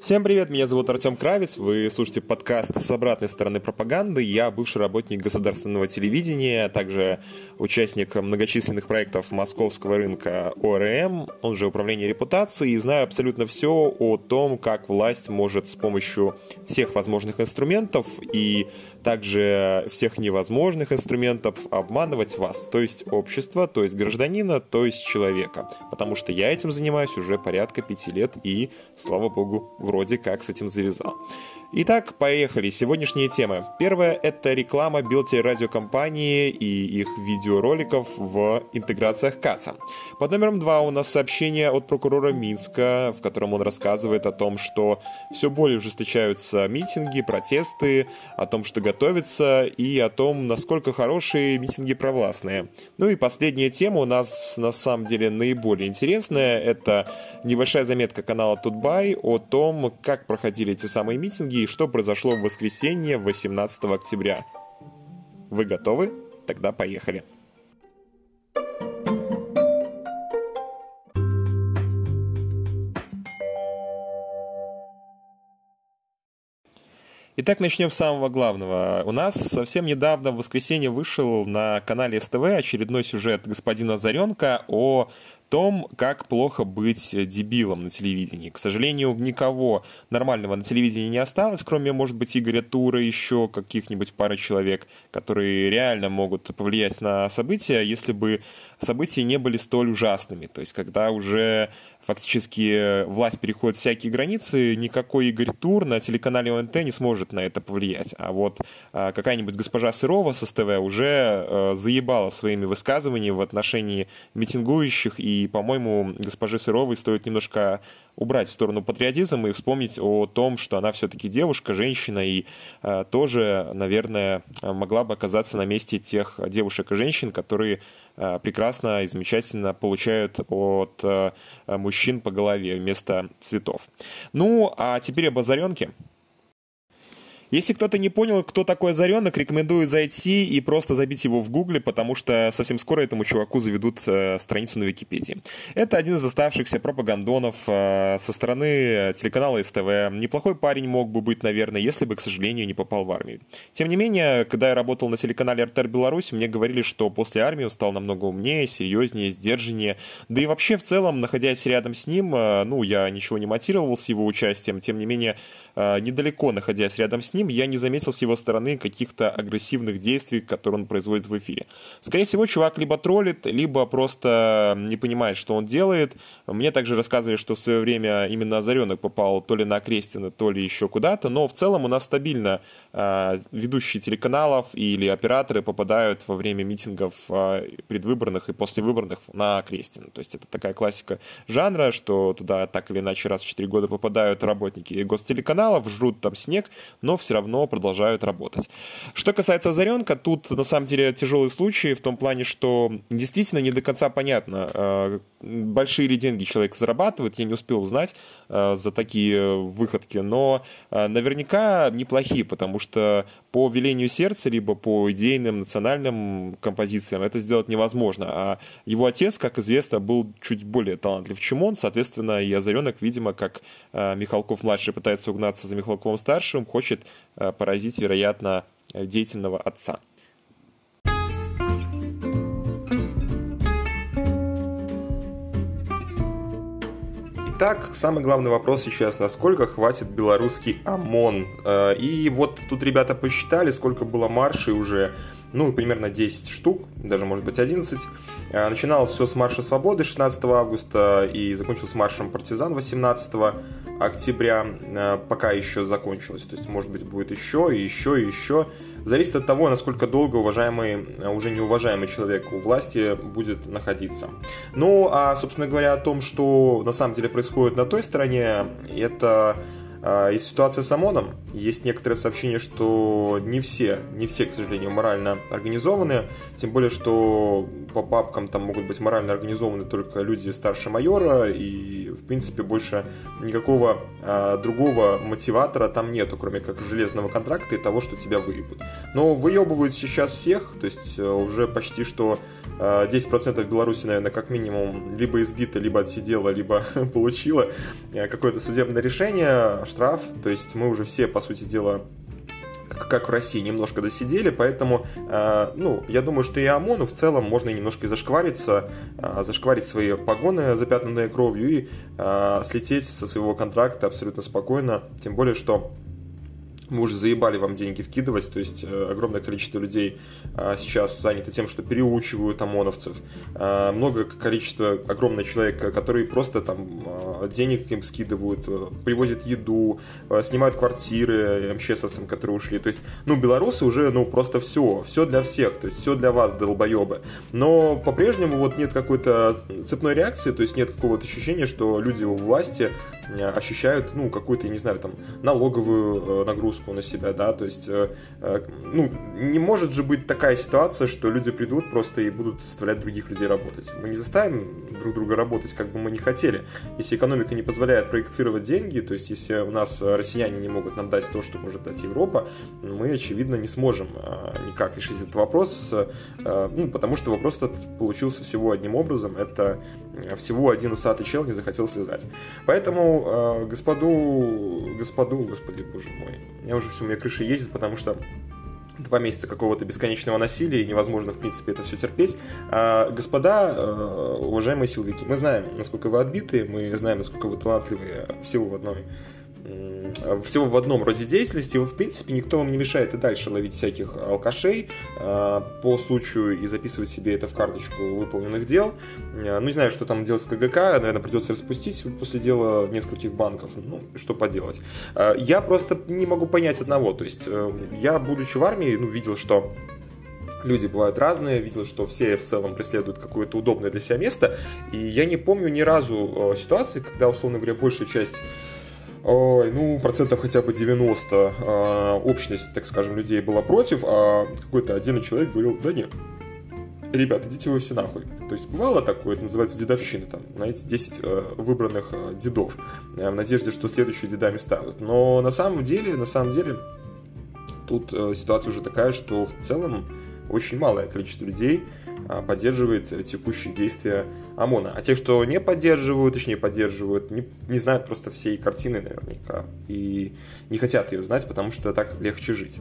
Всем привет, меня зовут Артем Кравец, вы слушаете подкаст с обратной стороны пропаганды. Я бывший работник государственного телевидения, а также участник многочисленных проектов московского рынка ОРМ, он же Управление репутацией, и знаю абсолютно все о том, как власть может с помощью всех возможных инструментов и также всех невозможных инструментов обманывать вас, то есть общество, то есть гражданина, то есть человека. Потому что я этим занимаюсь уже порядка пяти лет и, слава богу, вроде как с этим завязал. Итак, поехали. Сегодняшние темы. Первая – это реклама Билти радиокомпании и их видеороликов в интеграциях КАЦа. Под номером два у нас сообщение от прокурора Минска, в котором он рассказывает о том, что все более ужесточаются митинги, протесты, о том, что готовится, и о том, насколько хорошие митинги провластные. Ну и последняя тема у нас на самом деле наиболее интересная. Это небольшая заметка канала Тутбай о том, как проходили эти самые митинги и что произошло в воскресенье 18 октября. Вы готовы? Тогда поехали. Итак, начнем с самого главного. У нас совсем недавно, в воскресенье, вышел на канале СТВ очередной сюжет господина Заренка о том, как плохо быть дебилом на телевидении. К сожалению, никого нормального на телевидении не осталось, кроме, может быть, Игоря Тура, еще каких-нибудь пары человек, которые реально могут повлиять на события, если бы события не были столь ужасными. То есть, когда уже фактически власть переходит всякие границы, никакой Игорь Тур на телеканале ОНТ не сможет на это повлиять. А вот а, какая-нибудь госпожа Сырова с СТВ уже а, заебала своими высказываниями в отношении митингующих, и, по-моему, госпоже Сыровой стоит немножко убрать в сторону патриотизм и вспомнить о том, что она все-таки девушка, женщина и э, тоже, наверное, могла бы оказаться на месте тех девушек и женщин, которые э, прекрасно и замечательно получают от э, мужчин по голове вместо цветов. Ну, а теперь об озаренке. Если кто-то не понял, кто такой Озаренок, рекомендую зайти и просто забить его в гугле, потому что совсем скоро этому чуваку заведут э, страницу на Википедии. Это один из оставшихся пропагандонов э, со стороны телеканала СТВ. Неплохой парень мог бы быть, наверное, если бы, к сожалению, не попал в армию. Тем не менее, когда я работал на телеканале РТР Беларусь, мне говорили, что после армии он стал намного умнее, серьезнее, сдержаннее. Да и вообще, в целом, находясь рядом с ним, э, ну, я ничего не мотивировал с его участием, тем не менее, недалеко находясь рядом с ним, я не заметил с его стороны каких-то агрессивных действий, которые он производит в эфире. Скорее всего, чувак либо троллит, либо просто не понимает, что он делает. Мне также рассказывали, что в свое время именно Озаренок попал то ли на Крестина, то ли еще куда-то, но в целом у нас стабильно э, ведущие телеканалов или операторы попадают во время митингов э, предвыборных и послевыборных на Крестина. То есть это такая классика жанра, что туда так или иначе раз в 4 года попадают работники гостелеканалов, жрут там снег, но все равно продолжают работать. Что касается Озаренка, тут на самом деле тяжелый случай в том плане, что действительно не до конца понятно, э, большие ли деньги человек зарабатывает, я не успел узнать э, за такие выходки, но э, наверняка неплохие, потому что по велению сердца, либо по идейным национальным композициям это сделать невозможно. А его отец, как известно, был чуть более талантлив, чем он, соответственно, и Озаренок, видимо, как Михалков-младший пытается угнаться за Михалковым-старшим, хочет поразить, вероятно, деятельного отца. Итак, самый главный вопрос сейчас, насколько хватит белорусский ОМОН? Э, и вот тут ребята посчитали, сколько было маршей уже, ну, примерно 10 штук, даже, может быть, 11. Э, начиналось все с Марша Свободы 16 августа и закончилось маршем Партизан 18 октября, э, пока еще закончилось. То есть, может быть, будет еще и еще и еще. Зависит от того, насколько долго уважаемый, э, уже неуважаемый человек у власти будет находиться. Ну, а, собственно говоря, о том, что на самом деле происходит на той стороне, это э, есть ситуация с ОМОНом. Есть некоторые сообщения, что не все, не все, к сожалению, морально организованы. Тем более, что по папкам там могут быть морально организованы только люди старше майора и принципе, больше никакого а, другого мотиватора там нету, кроме как железного контракта и того, что тебя выебут. Но выебывают сейчас всех, то есть э, уже почти что 10% в Беларуси, наверное, как минимум либо избито, либо отсидела, либо получила какое-то судебное решение, штраф, то есть мы уже все, по сути дела, как в России, немножко досидели, поэтому, э, ну, я думаю, что и ОМОНу в целом можно немножко и зашквариться, э, зашкварить свои погоны, запятнанные кровью, и э, слететь со своего контракта абсолютно спокойно, тем более, что мы уже заебали вам деньги вкидывать, то есть э, огромное количество людей э, сейчас занято тем, что переучивают ОМОНовцев. Э, много количество, огромное человек, которые просто там денег им скидывают, привозят еду, снимают квартиры МЧСовцам, которые ушли. То есть, ну, белорусы уже, ну, просто все, все для всех, то есть все для вас, долбоебы. Но по-прежнему вот нет какой-то цепной реакции, то есть нет какого-то ощущения, что люди у власти ощущают, ну, какую-то, не знаю, там, налоговую нагрузку на себя, да, то есть, ну, не может же быть такая ситуация, что люди придут просто и будут заставлять других людей работать. Мы не заставим друг друга работать, как бы мы не хотели. Если экономика не позволяет проектировать деньги, то есть, если у нас россияне не могут нам дать то, что может дать Европа, мы, очевидно, не сможем никак решить этот вопрос, ну, потому что вопрос этот получился всего одним образом, это всего один усатый чел не захотел слезать. Поэтому э, господу, господу, господи, боже мой, я уже все, у меня крыша ездит, потому что два месяца какого-то бесконечного насилия, и невозможно, в принципе, это все терпеть. А, господа, э, уважаемые силовики, мы знаем, насколько вы отбиты, мы знаем, насколько вы талантливые всего в одной всего в одном роде деятельности, в принципе, никто вам не мешает и дальше ловить всяких алкашей э, по случаю и записывать себе это в карточку выполненных дел. Э, ну, не знаю, что там делать с КГК, наверное, придется распустить после дела нескольких банков, ну, что поделать. Э, я просто не могу понять одного, то есть я, будучи в армии, ну, видел, что люди бывают разные, видел, что все в целом преследуют какое-то удобное для себя место, и я не помню ни разу ситуации, когда, условно говоря, большая часть Ой, ну, процентов хотя бы 90 э, общность, так скажем, людей была против, а какой-то отдельный человек говорил, да нет, ребят, идите вы все нахуй. То есть бывало такое, это называется дедовщина, там, знаете, 10 э, выбранных э, дедов, э, в надежде, что следующие дедами станут. Но на самом деле, на самом деле, тут э, ситуация уже такая, что в целом очень малое количество людей а, поддерживает текущие действия ОМОНа. А те, что не поддерживают, точнее поддерживают, не, не знают просто всей картины наверняка. И не хотят ее знать, потому что так легче жить.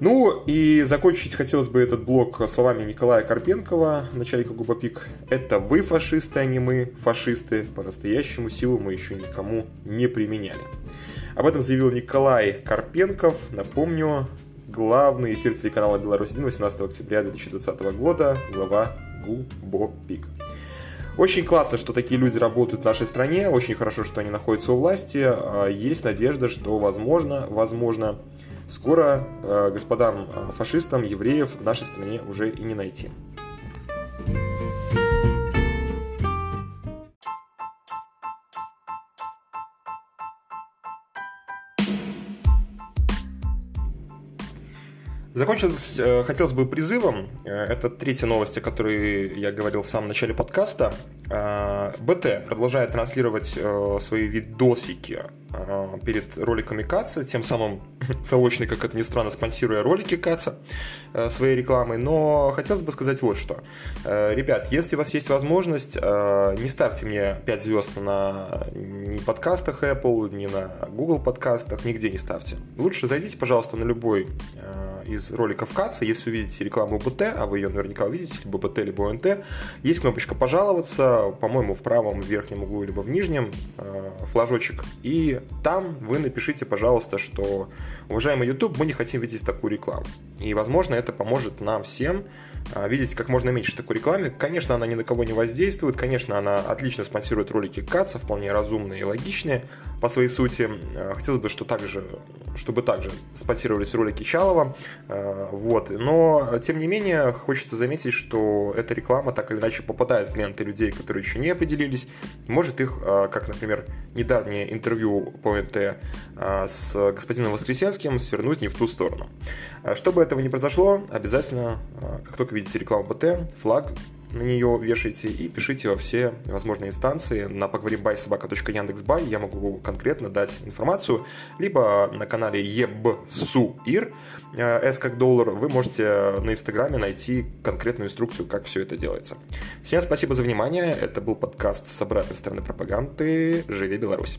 Ну и закончить хотелось бы этот блок словами Николая Карпенкова, начальника Губопик. Это вы фашисты, а не мы, фашисты. По-настоящему силу мы еще никому не применяли. Об этом заявил Николай Карпенков. Напомню, главный эфир телеканала «Беларусь-1» 18 октября 2020 года, глава ГУБОПИК. Очень классно, что такие люди работают в нашей стране, очень хорошо, что они находятся у власти. А, есть надежда, что, возможно, возможно, скоро а, господам а, фашистам, евреев в нашей стране уже и не найти. Закончилось, э, хотелось бы призывом. Э, это третья новость, о которой я говорил в самом начале подкаста. Э, БТ продолжает транслировать свои видосики перед роликами Каца, тем самым заочно, как это ни странно, спонсируя ролики Каца своей рекламой. Но хотелось бы сказать вот что. Ребят, если у вас есть возможность, не ставьте мне 5 звезд на ни подкастах Apple, ни на Google подкастах, нигде не ставьте. Лучше зайдите, пожалуйста, на любой из роликов КАЦа, если увидите рекламу БТ, а вы ее наверняка увидите, либо БТ, либо ОНТ, есть кнопочка «Пожаловаться», по-моему, в правом верхнем углу, либо в нижнем, э, флажочек, и там вы напишите, пожалуйста, что «Уважаемый YouTube, мы не хотим видеть такую рекламу». И, возможно, это поможет нам всем а, видеть как можно меньше такой рекламы. Конечно, она ни на кого не воздействует, конечно, она отлично спонсирует ролики Каца, вполне разумные и логичные по своей сути. А, хотелось бы, что также, чтобы также спонсировались ролики Чалова. А, вот. Но, тем не менее, хочется заметить, что эта реклама так или иначе попадает в ленты людей, которые еще не определились. Может их, как, например, недавнее интервью по НТ с господином Воскресенским, свернуть не в ту сторону. Чтобы этого не произошло, обязательно, как только видите рекламу БТ, флаг на нее вешайте и пишите во все возможные инстанции. На поговоримбайсобака.яндекс.бай я могу конкретно дать информацию, либо на канале ебсуир, э, S как доллар, вы можете на Инстаграме найти конкретную инструкцию, как все это делается. Всем спасибо за внимание. Это был подкаст с обратной стороны пропаганды. Живи Беларусь!